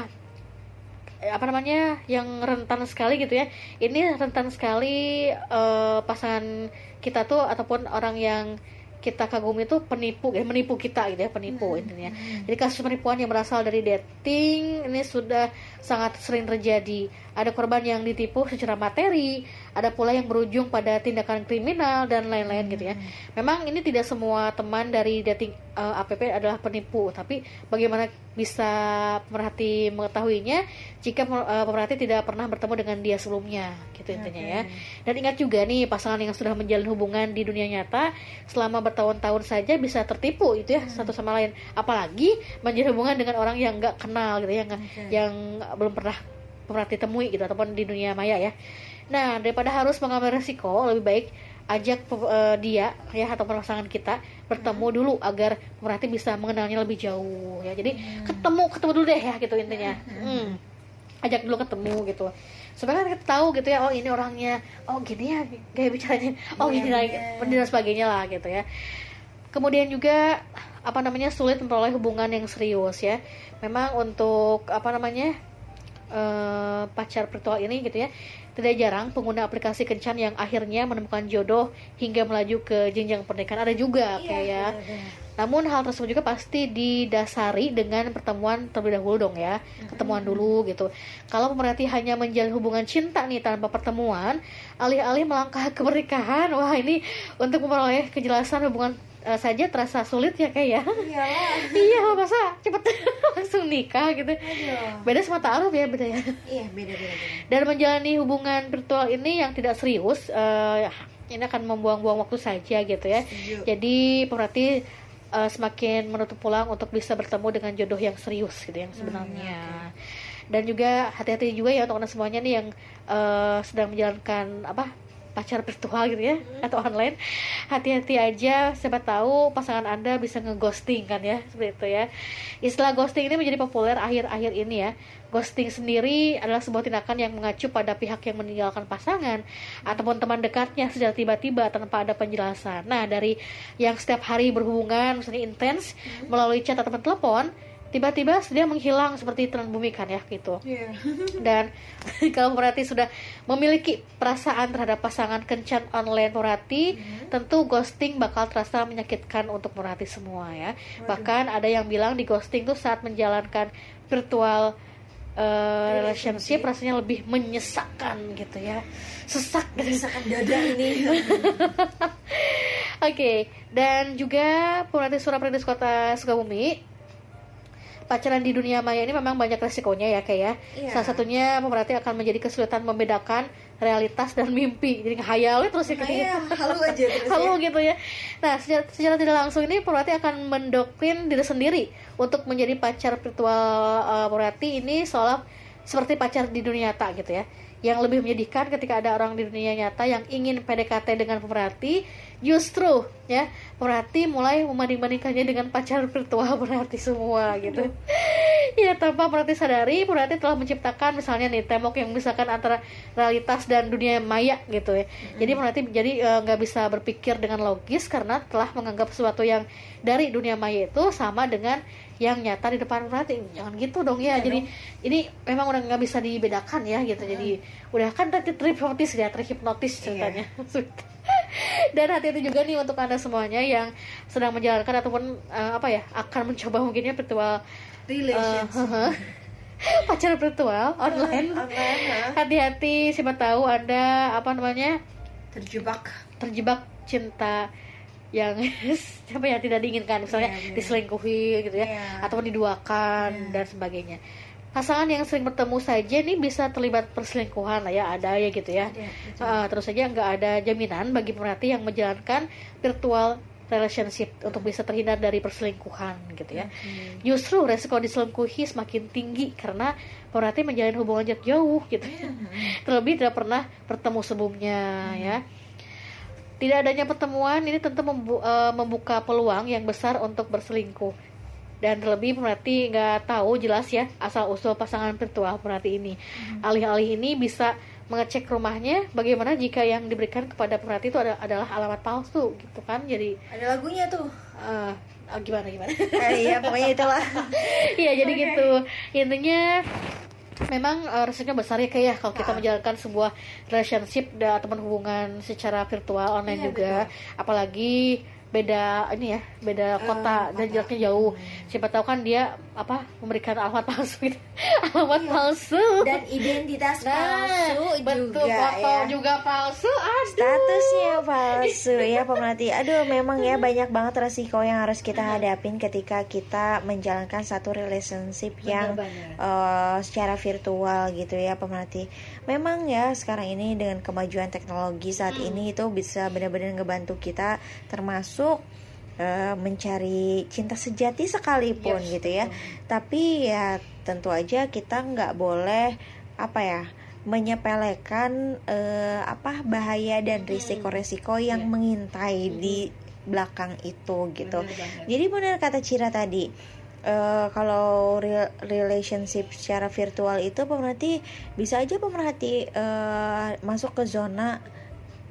apa namanya yang rentan sekali gitu ya. Ini rentan sekali eh, pasangan kita tuh ataupun orang yang kita kagumi itu penipu ya menipu kita gitu ya penipu intinya. Jadi kasus penipuan yang berasal dari dating ini sudah sangat sering terjadi. Ada korban yang ditipu secara materi, ada pula yang berujung pada tindakan kriminal dan lain-lain gitu ya. Memang ini tidak semua teman dari dating eh, app adalah penipu, tapi bagaimana bisa pemerhati mengetahuinya jika eh, pemerhati tidak pernah bertemu dengan dia sebelumnya gitu intinya ya. Dan ingat juga nih pasangan yang sudah menjalin hubungan di dunia nyata selama bertahun-tahun saja bisa tertipu itu ya satu sama lain. Apalagi menjalin hubungan dengan orang yang nggak kenal gitu ya, Oke. yang belum pernah pemerhati temui gitu ataupun di dunia maya ya. Nah daripada harus mengambil resiko lebih baik ajak eh, dia ya atau pasangan kita bertemu dulu agar pemerhati bisa mengenalnya lebih jauh ya. Jadi ketemu ketemu dulu deh ya gitu intinya. Hmm. Ajak dulu ketemu gitu. Supaya kan kita tahu gitu ya oh ini orangnya oh gini ya gaya bicaranya oh gini lagi dan sebagainya lah gitu ya. Kemudian juga apa namanya sulit memperoleh hubungan yang serius ya. Memang untuk apa namanya eh, pacar virtual ini gitu ya. Tidak jarang pengguna aplikasi kencan yang akhirnya menemukan jodoh hingga melaju ke jenjang pernikahan ada juga kayak ya. namun hal tersebut juga pasti didasari dengan pertemuan terlebih dahulu dong ya, ketemuan dulu gitu. Kalau pemerhati hanya menjalin hubungan cinta nih tanpa pertemuan, alih-alih melangkah ke pernikahan, wah ini untuk memperoleh kejelasan hubungan eh, saja terasa sulit ya kayak ya. iyalah iya masa cepet langsung nikah gitu. aduh Beda sama taruh ya beda ya. iya beda beda beda Dan menjalani hubungan virtual ini yang tidak serius, eh, ini akan membuang-buang waktu saja gitu ya. Setuju. Jadi pemerhati eh, semakin menutup pulang untuk bisa bertemu dengan jodoh yang serius gitu yang sebenarnya. Dan juga hati-hati juga ya untuk anda semuanya nih yang eh, sedang menjalankan apa pacar virtual gitu ya atau online. Hati-hati aja siapa tahu pasangan anda bisa ngeghosting kan ya seperti itu ya. Istilah ghosting ini menjadi populer akhir-akhir ini ya. Ghosting sendiri adalah sebuah tindakan yang mengacu pada pihak yang meninggalkan pasangan ataupun teman dekatnya secara tiba-tiba tanpa ada penjelasan. Nah dari yang setiap hari berhubungan misalnya intens melalui chat atau telepon tiba-tiba dia menghilang seperti telan bumi kan ya gitu Iya. dan kalau Murati sudah memiliki perasaan terhadap pasangan kencan online Murati, tentu ghosting bakal terasa menyakitkan untuk Murati semua ya. Bahkan ada yang bilang di ghosting tuh saat menjalankan virtual uh, relationship rasanya lebih menyesakkan gitu ya. Sesak gitu. Misalkan dada ini Oke, dan juga Purwati Surapradis Kota Sukabumi pacaran di dunia maya ini memang banyak resikonya ya kayak ya. Iya. Salah satunya pemerhati akan menjadi kesulitan membedakan realitas dan mimpi. Jadi ngehayalnya terus ya kayak Iya, halu aja terus ya. gitu ya. Nah, secara, secara tidak langsung ini pemerhati akan mendoktrin diri sendiri untuk menjadi pacar virtual uh, pemerhati ini seolah seperti pacar di dunia nyata gitu ya. Yang lebih menyedihkan ketika ada orang di dunia nyata yang ingin PDKT dengan pemerhati, justru ya pemerhati mulai membanding-bandingkannya dengan pacar virtual pemerhati semua gitu. ya tanpa pemerhati sadari, pemerhati telah menciptakan misalnya nih tembok yang misalkan antara realitas dan dunia maya gitu ya. Jadi pemerhati jadi eh, nggak bisa berpikir dengan logis karena telah menganggap sesuatu yang dari dunia maya itu sama dengan yang nyata di depan pemerhati. Jangan gitu dong ya. jadi ini memang udah nggak bisa dibedakan ya gitu. Jadi udah kan tadi terhipnotis ya, terhipnotis ceritanya. Dan hati-hati juga nih untuk anda semuanya yang sedang menjalankan ataupun eh, apa ya akan mencoba mungkinnya virtual Relationship. Eh, pacaran virtual online online ha? hati-hati siapa tahu anda apa namanya terjebak terjebak cinta yang siapa yang tidak diinginkan misalnya Iya, iya. diselingkuhi gitu ya Iya. ataupun diduakan Iya. dan sebagainya pasangan yang sering bertemu saja ini bisa terlibat perselingkuhan lah ya ada ya gitu ya Ada, betul. Uh, terus saja nggak ada jaminan bagi pemerhati yang menjalankan virtual relationship untuk bisa terhindar dari perselingkuhan gitu ya Hmm. justru resiko diselingkuhi semakin tinggi karena pemerhati menjalin hubungan jarak jauh gitu Iya. terlebih tidak pernah bertemu sebelumnya ya tidak adanya pertemuan ini tentu membu- eh, membuka peluang yang besar untuk berselingkuh. Dan terlebih pemerhati nggak tahu jelas ya asal usul pasangan virtual pemerhati ini. Alih-alih ini bisa mengecek rumahnya bagaimana jika yang diberikan kepada pemerhati itu ada- adalah alamat palsu gitu kan? Jadi ada lagunya tuh. eh, ah, gimana gimana? Eh, iya pokoknya itulah. Iya jadi gitu. Intinya memang eh, resikonya besar ya kayak kalau kita Ah. menjalankan sebuah relationship dan teman hubungan secara virtual online Iya, juga apalagi beda ini ya beda kota dan kota. jaraknya jauh. Siapa tahu kan dia apa memberikan alamat palsu gitu. alamat Iya. palsu. Dan identitas Nah, palsu betul juga foto ya. juga palsu. Aduh. Statusnya palsu ya pemerhati. Aduh memang ya banyak banget resiko yang harus kita hadapin ketika kita menjalankan satu relationship yang eh, secara virtual gitu ya pemerhati memang ya sekarang ini dengan kemajuan teknologi saat Hmm. ini itu bisa benar-benar ngebantu kita termasuk eh, mencari cinta sejati sekalipun Yes, gitu ya betul. tapi ya tentu aja kita nggak boleh apa ya menyepelekan eh, apa bahaya dan Hmm. risiko-risiko yang Iya. mengintai di belakang itu gitu. Banget. Jadi benar kata Cira tadi. Eh, kalau re- relationship secara virtual itu pemerhati bisa aja pemerhati eh, masuk ke zona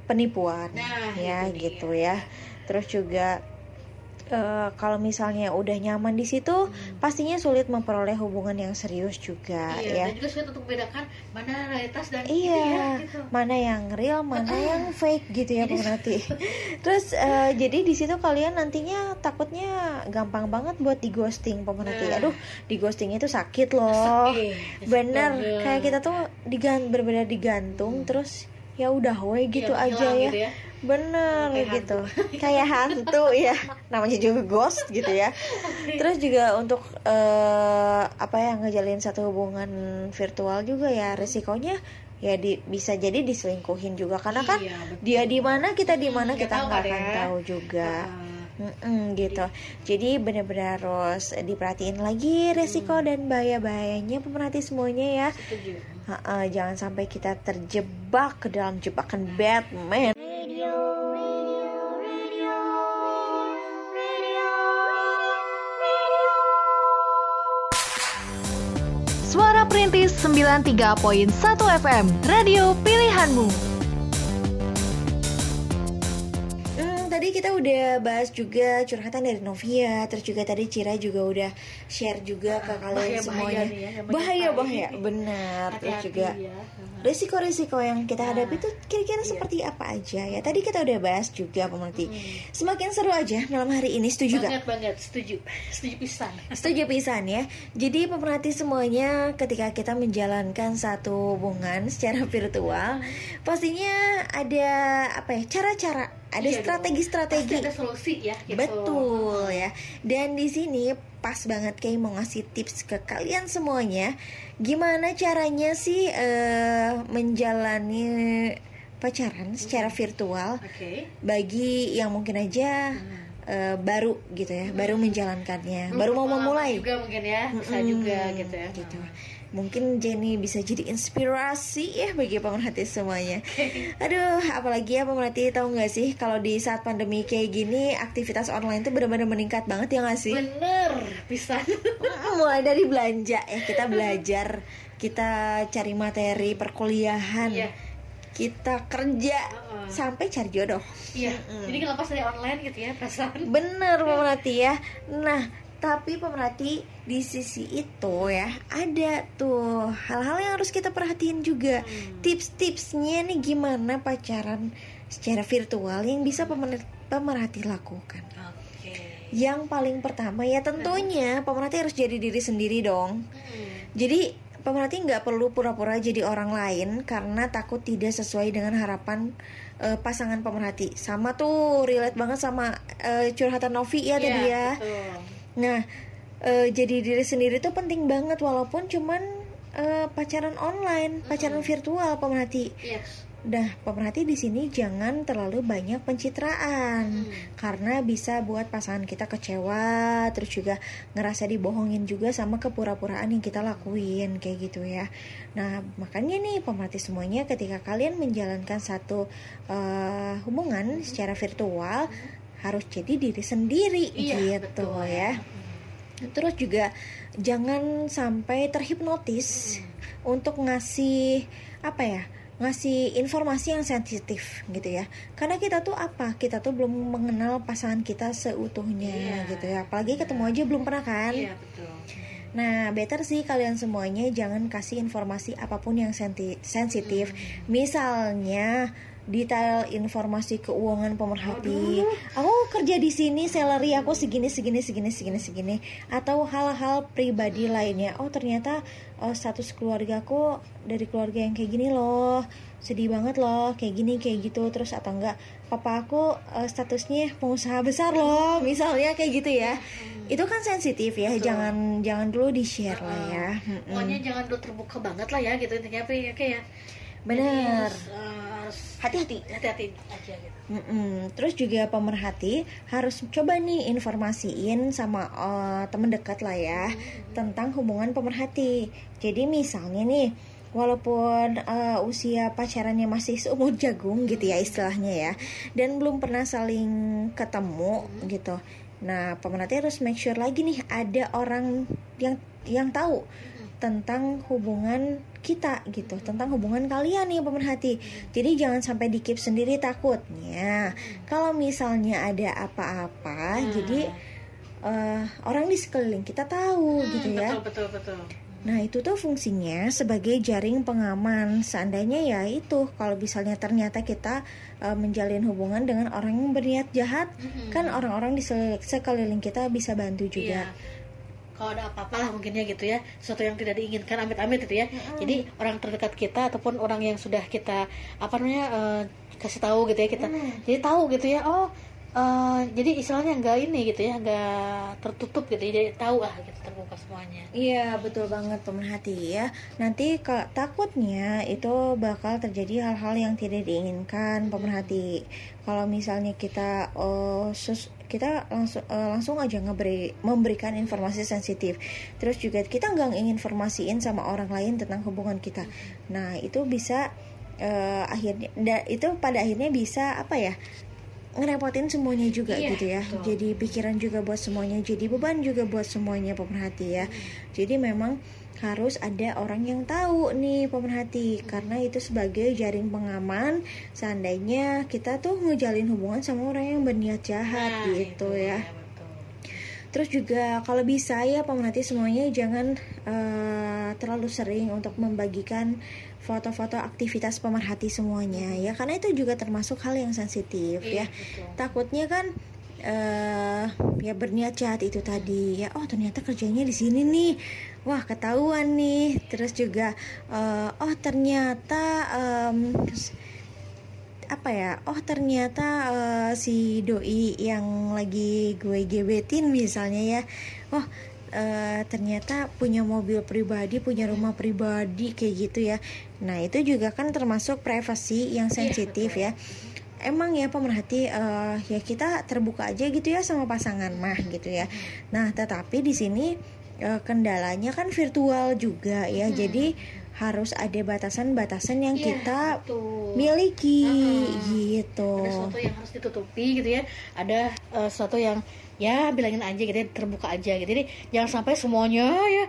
penipuan Nah, ya gitu ya. Terus juga eh, kalau misalnya udah nyaman di situ Hmm. pastinya sulit memperoleh hubungan yang serius juga Iya, ya. dan juga sulit untuk membedakan mana realitas dan Iya, itu ya, gitu. mana yang real, mana yang fake gitu ya pemerhati. Terus eh, jadi di situ kalian nantinya takutnya gampang banget buat di ghosting pemerhati. Nah. Aduh, di ghosting itu sakit loh. Sakit, Bener, kayak kita tuh digan benar-benar digantung terus ya udah we gitu Iya, aja ya. gitu ya. Bener Kayak gitu. Kayak hantu ya. Namanya juga ghost gitu ya. Terus juga untuk eh, apa ya ngejalin satu hubungan virtual juga ya resikonya ya di, bisa jadi diselingkuhin juga karena kan Iya, betul. dia di mana kita di mana Nggak kita nggak kan akan ya. tahu juga. Ah, Mm-mm, gitu. Jadi benar-benar harus diperhatiin lagi resiko dan bahaya-bahayanya pemerhati semuanya ya. setuju. Ha-ha, jangan sampai kita terjebak ke dalam jebakan Batman. Suara Perintis 93.1 FM, radio pilihanmu. Tadi kita udah bahas juga curhatan dari Novia, terus juga tadi Cira juga udah share juga ke kalian Bahaya-bahaya semuanya. nih ya, bahaya bahaya, benar. Terus juga ya. Risiko-risiko yang kita Nah, hadapi itu kira-kira iya. seperti apa aja ya? Tadi kita udah bahas juga pemerhati. Hmm. Semakin seru aja malam hari ini, setuju gak? banget banget setuju setuju pisan Setuju pisan ya. Jadi pemerhati semuanya ketika kita menjalankan satu hubungan secara virtual, pastinya ada apa ya? Cara-cara, ada Iya strategi-strategi. Pasti ada solusi ya gitu. Betul ya. Dan di sini pas banget kayak mau ngasih tips ke kalian semuanya, gimana caranya sih eh, menjalani pacaran secara virtual oke bagi yang mungkin aja eh, baru gitu ya, baru menjalankannya, baru mau memulai. juga mungkin ya bisa Mm-mm, juga gitu ya gitu. Mungkin Jenny bisa jadi inspirasi ya bagi pemerhati semuanya. Aduh, apalagi ya pemerhati tahu nggak sih kalau di saat pandemi kayak gini aktivitas online tuh benar-benar meningkat banget ya nggak sih? bener Mm, Mulai dari belanja ya kita belajar, kita cari materi perkuliahan, Iya. kita kerja Heeh. sampai cari jodoh. iya jadi ngelepas dari online gitu ya perasaan Bener pemerhati ya. Nah, tapi pemerhati di sisi itu ya ada tuh hal-hal yang harus kita perhatiin juga. Hmm. Tips-tipsnya nih gimana pacaran secara virtual yang bisa pemer- pemerhati lakukan. oke Yang paling pertama ya tentunya pemerhati harus jadi diri sendiri dong. Hmm. jadi pemerhati nggak perlu pura-pura jadi orang lain karena takut tidak sesuai dengan harapan uh, pasangan pemerhati sama tuh relate banget sama uh, curhatan Novi ya tadi ya betul. Nah uh, jadi diri sendiri tuh penting banget walaupun cuman uh, pacaran online pacaran virtual pemerhati Yes. Dah, pemerhati di sini jangan terlalu banyak pencitraan Hmm. karena bisa buat pasangan kita kecewa, terus juga ngerasa dibohongin juga sama kepura-puraan yang kita lakuin kayak gitu ya. Nah, makanya nih pemerhati semuanya ketika kalian menjalankan satu eh, hubungan secara virtual harus jadi diri sendiri Iya, gitu betul. ya. Terus juga jangan sampai terhipnotis untuk ngasih apa ya? ngasih informasi yang sensitif gitu ya. Karena kita tuh apa? Kita tuh belum mengenal pasangan kita seutuhnya Iya. gitu ya. Apalagi ketemu aja belum pernah kan? Iya betul. Nah, better sih kalian semuanya jangan kasih informasi apa pun yang sensitif. Misalnya detail informasi keuangan pemerhati. Aku kerja di sini, salary aku segini segini segini segini segini atau hal-hal pribadi lainnya. Oh, ternyata eh, status keluargaku dari keluarga yang kayak gini loh. Sedih banget loh, kayak gini kayak gitu terus atau enggak papa aku eh, statusnya pengusaha besar loh, misalnya kayak gitu ya. Itu kan sensitif ya, Betul. jangan jangan dulu di-share lah ya. Pokoknya jangan dulu terbuka banget lah ya gitu intinya oke ya. Bener. Jadi harus, eh, harus Hati-hati. hati-hati aja gitu. Mm-mm. Terus juga pemerhati harus coba nih informasiin sama eh, temen dekat lah ya tentang hubungan pemerhati. Jadi misalnya nih, walaupun eh, usia pacarannya masih seumur jagung gitu ya istilahnya ya, dan belum pernah saling ketemu gitu. Nah pemerhati harus make sure lagi nih ada orang yang yang tahu tentang hubungan kita gitu tentang hubungan kalian nih pemerhati jadi jangan sampai dikip sendiri takutnya kalau misalnya ada apa-apa Hmm. jadi eh, orang di sekeliling kita tahu Hmm, gitu ya Betul betul betul. nah itu tuh fungsinya sebagai jaring pengaman seandainya ya itu kalau misalnya ternyata kita eh, menjalin hubungan dengan orang yang berniat jahat Mm-mm. kan orang-orang di sekeliling kita bisa bantu juga Iya. Kalau ada apa-apa lah mungkinnya gitu ya, sesuatu yang tidak diinginkan amit-amit itu ya. Jadi orang terdekat kita ataupun orang yang sudah kita apa namanya eh, kasih tahu gitu ya kita. Jadi tahu gitu ya. Oh, eh, jadi istilahnya nggak ini gitu ya, nggak tertutup gitu. Jadi tahu ah gitu terbuka semuanya. Iya betul banget pemerhati ya. Nanti ke, takutnya itu bakal terjadi hal-hal yang tidak diinginkan pemerhati. Kalau misalnya kita oh, sus- kita langsung eh, langsung aja ngeberi memberikan informasi sensitif. Terus juga kita nggak ingin informasiin sama orang lain tentang hubungan kita. Nah itu bisa eh, akhirnya da- itu pada akhirnya bisa apa ya? Ngerepotin semuanya juga Iya, gitu ya. betul. Jadi pikiran juga buat semuanya, jadi beban juga buat semuanya pemerhati ya. Jadi memang harus ada orang yang tahu nih pemerhati karena itu sebagai jaring pengaman seandainya kita tuh ngejalin hubungan sama orang yang berniat jahat Nah, gitu itu ya. betul. Terus juga kalau bisa ya pemerhati semuanya jangan eh, terlalu sering untuk membagikan foto-foto aktivitas pemerhati semuanya ya. Karena itu juga termasuk hal yang sensitif ya. Iya, betul. takutnya kan eh ya berniat jahat itu tadi ya oh ternyata kerjanya di sini nih. Wah ketahuan nih. Terus juga eh, oh ternyata em, apa ya? Oh ternyata eh, si doi yang lagi gue gebetin misalnya ya. Oh eh, ternyata punya mobil pribadi punya rumah pribadi kayak gitu ya. Nah itu juga kan termasuk privasi yang sensitif betul. ya. Emang ya pemerhati eh, ya kita terbuka aja gitu ya sama pasangan mah gitu ya. Nah tetapi di sini eh, kendalanya kan virtual juga ya. Hmm. jadi harus ada batasan-batasan yang Iya, kita betul. miliki Uh-uh. gitu. Ada sesuatu yang harus ditutupi gitu ya. Ada eh, sesuatu yang ya bilangin aja gitu ya terbuka aja gitu. Jadi jangan sampai semuanya ya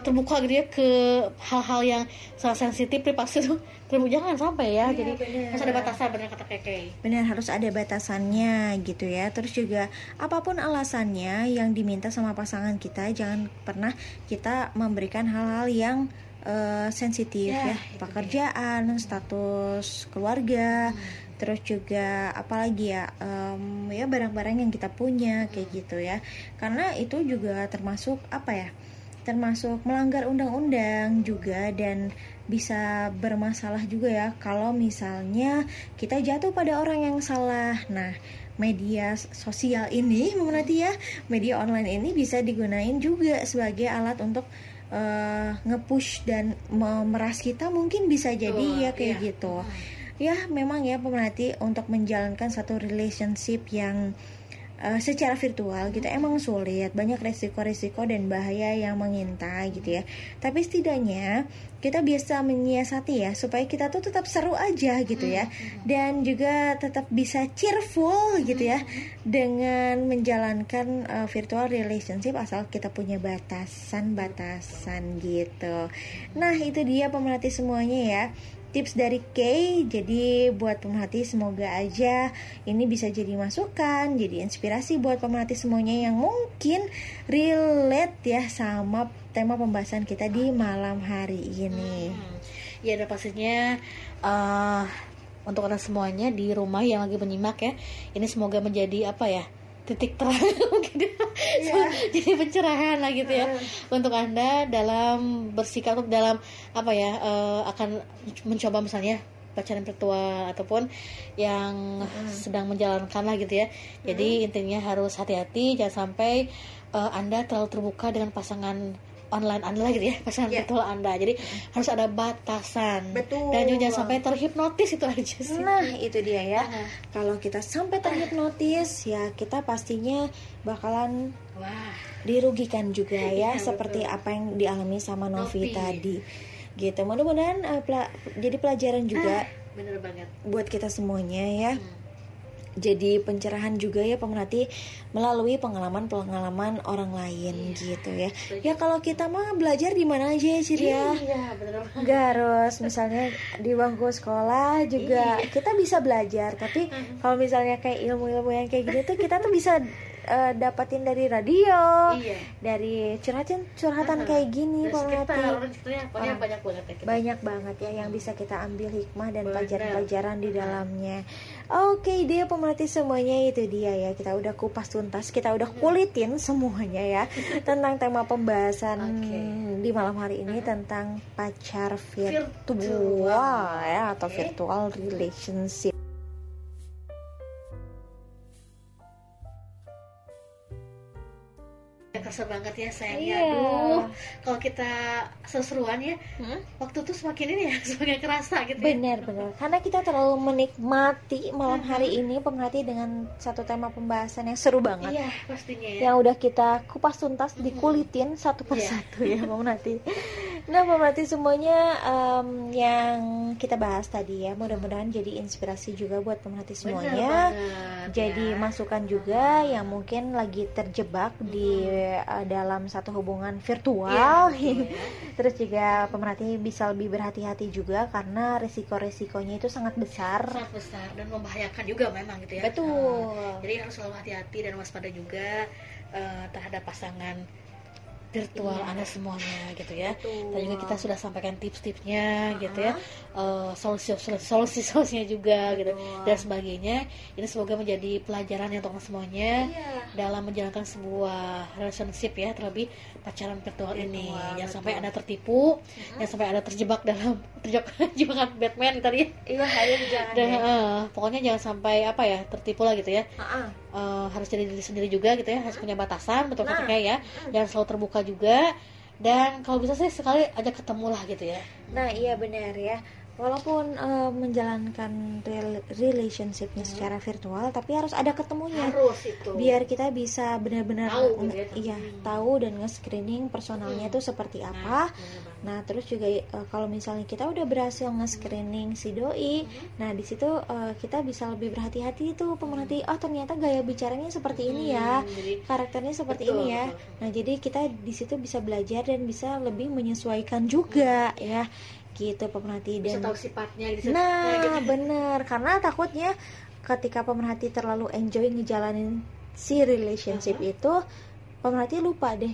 terbuka gitu ya ke hal-hal yang sangat sensitif privasi itu terbuka. Jangan sampai ya. Iya, jadi bener. harus ada batasan benar kata keke. Benar harus ada batasannya gitu ya. Terus juga apa pun alasannya yang diminta sama pasangan kita jangan pernah kita memberikan hal-hal yang eh, sensitif Ya, ya, itu pekerjaan status keluarga terus juga apalagi ya em, ya barang-barang yang kita punya kayak gitu ya. Karena itu juga termasuk apa ya termasuk melanggar undang-undang juga dan bisa bermasalah juga ya kalau misalnya kita jatuh pada orang yang salah. Nah, media sosial ini berarti ya media online ini bisa digunain juga sebagai alat untuk uh, nge-push dan memeras kita mungkin bisa jadi oh, ya kayak iya. gitu. Ya, memang ya pemerhati untuk menjalankan satu relationship yang uh, secara virtual gitu emang sulit. Banyak resiko-resiko dan bahaya yang mengintai gitu ya. Tapi setidaknya kita bisa menyiasati ya supaya kita tuh tetap seru aja gitu ya. Hmm, hmm. dan juga tetap bisa cheerful gitu ya hmm, dengan menjalankan uh, virtual relationship asal kita punya batasan-batasan gitu. Nah itu dia pemerhati semuanya ya tips dari Kay jadi buat pemerhati semoga aja ini bisa jadi masukan jadi inspirasi buat pemerhati semuanya yang mungkin relate ya sama tema pembahasan kita di malam hari ini hmm. ya dan pastinya uh, untuk anda semuanya di rumah yang lagi menyimak ya ini semoga menjadi apa ya titik terang mungkin yeah. jadi pencerahan lah gitu ya uh. untuk anda dalam bersikap untuk dalam apa ya uh, akan mencoba misalnya pacaran virtual ataupun yang uh. sedang menjalankan lah gitu ya jadi uh. intinya harus hati-hati jangan sampai uh, anda terlalu terbuka dengan pasangan online Anda gitu ya pasangan yeah. virtual Anda jadi mm. harus ada batasan betul dan juga jangan sampai terhipnotis itu aja sih nah itu dia ya uh. kalau kita sampai terhipnotis ya kita pastinya bakalan Wah. dirugikan juga ya, ya seperti betul. apa yang dialami sama Novi, Novi. tadi gitu mudah-mudahan uh, pela jadi pelajaran juga ah, bener banget buat kita semuanya ya hmm jadi pencerahan juga ya pemerhati melalui pengalaman-pengalaman orang lain iya, gitu ya. Ya kalau kita mah belajar di mana aja ya Ciri ya. Iya, benar. Gak harus misalnya di bangku sekolah juga iya. kita bisa belajar, tapi kalau misalnya kayak ilmu-ilmu yang kayak gitu tuh kita tuh bisa uh, dapatin dari radio, iya. dari curhatan curhatan uh -huh. kayak gini, Pak Banyak banyak banget ya. Banyak banget ya yang bisa kita ambil hikmah dan pelajaran-pelajaran di dalamnya. Oke, okay, dia pemerhati semuanya itu dia ya. Kita udah kupas tuntas, kita udah kulitin semuanya ya tentang tema pembahasan okay. di malam hari ini uh -huh. tentang pacar virtual, virtual ya atau okay. virtual relationship. Kerasa banget ya sayang iya. aduh kalau kita seseruan ya hmm? waktu tuh semakin ini ya semakin kerasa gitu benar ya. benar karena kita terlalu menikmati malam hari ini pemerhati dengan satu tema pembahasan yang seru banget iya pastinya ya. yang udah kita kupas tuntas dikulitin satu persatu yeah. ya pemerhati nah pemerhati semuanya um, yang kita bahas tadi ya mudah-mudahan jadi inspirasi juga buat pemerhati semuanya banget, jadi ya. masukan juga yang mungkin lagi terjebak hmm. di uh, dalam satu hubungan virtual. Ya, ya. terus juga pemerhati bisa lebih berhati-hati juga karena resiko-resikonya itu sangat besar. Sangat besar dan membahayakan juga memang gitu ya. Betul. Uh, jadi harus selalu hati-hati dan waspada juga uh, terhadap pasangan virtual iya. Anda semuanya gitu ya. Betul. Dan juga kita sudah sampaikan tips-tipsnya uh-huh. gitu ya. Uh, solusi solusi solusinya juga gitu. Betul. gitu dan sebagainya. Ini semoga menjadi pelajaran untuk semuanya iya. dalam menjalankan sebuah relationship ya, terlebih pacaran virtual betul, ini. Jangan sampai Anda tertipu, uh-huh. jangan sampai Anda terjebak dalam terjebak jebakan Batman tadi. Iya, jangan. Dan, uh, pokoknya jangan sampai apa ya, tertipu lah gitu ya. Uh-huh. Uh, harus jadi diri sendiri juga gitu ya, harus punya batasan betul nah. ya. Jangan selalu terbuka juga dan kalau bisa sih sekali aja ketemu lah gitu ya nah iya benar ya walaupun uh, menjalankan rel relationshipnya hmm. secara virtual tapi harus ada ketemunya harus itu biar kita bisa benar-benar tahu gitu ya. iya hmm. tahu dan nge-screening personalnya itu hmm. seperti nah, apa nah, nah terus juga uh, kalau misalnya kita udah berhasil nge-screening si doi hmm. nah di situ uh, kita bisa lebih berhati-hati itu pemerhati oh ternyata gaya bicaranya seperti hmm. ini ya hmm, karakternya seperti betul, ini ya betul. nah jadi kita di situ bisa belajar dan bisa lebih menyesuaikan juga hmm. ya gitu pemerhati dan tahu sifatnya gitu. nah gitu. bener karena takutnya ketika pemerhati terlalu enjoy ngejalanin si relationship uh -huh. itu pemerhati lupa deh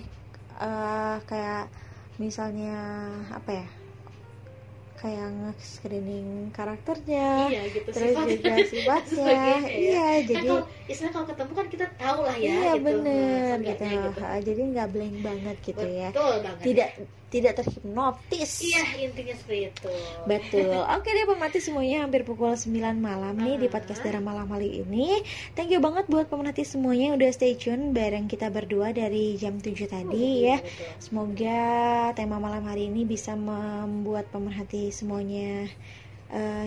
uh, kayak misalnya apa ya kayak nge-screening karakternya iya gitu terus sifatnya. juga sifatnya Sebagainya, ya. iya Kan jadi kalau istilah kalau ketemu kan kita tahu lah ya iya gitu. bener Nah, gitu. gitu. Jadi nggak blank banget gitu ya betul banget tidak tidak terhipnotis iya intinya seperti itu Betul. Oke deh pemerhati semuanya hampir pukul 9 malam nih di Ah. podcast Dara Malam kali ini. Thank you banget buat pemerhati semuanya yang udah stay tune bareng kita berdua dari jam 7 tadi ya. Betul. Semoga tema malam hari ini bisa membuat pemerhati semuanya eh,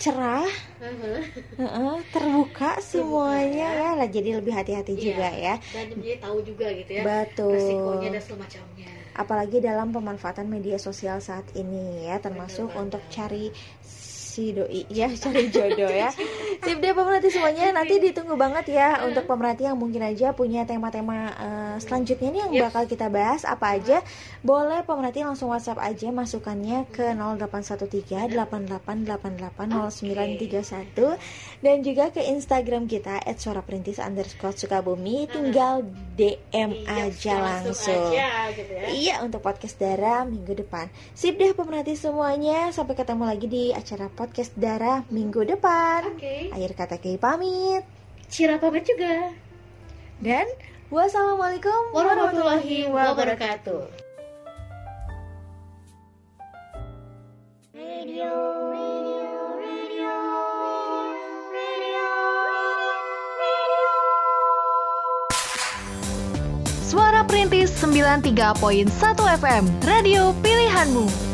cerah, Uh-huh. heeh, terbuka semuanya ya. Lah jadi lebih hati-hati Iya. juga ya. dan jadi tahu juga gitu ya Betul. resikonya dan semacamnya apalagi dalam pemanfaatan media sosial saat ini ya termasuk Bener untuk banget. cari si doi ya cari jodoh ya sip deh pemerhati semuanya nanti ditunggu banget ya untuk pemerhati yang mungkin aja punya tema-tema eh, selanjutnya nih yang Yes. bakal kita bahas apa aja boleh pemerhati langsung WhatsApp aja masukannya ke 0813 88880931 dan juga ke Instagram kita @suaraperintis underscore sukabumi tinggal DM Iya, aja langsung. aja, gitu ya. Iya untuk podcast Dara minggu depan. Sip deh pemerhati semuanya. Sampai ketemu lagi di acara podcast Dara minggu depan. Oke. Akhir kata Kei pamit. Cira pamit juga. Dan wassalamualaikum Warahmatullahi wabarakatuh. Suara Perintis 93.1 FM, radio pilihanmu.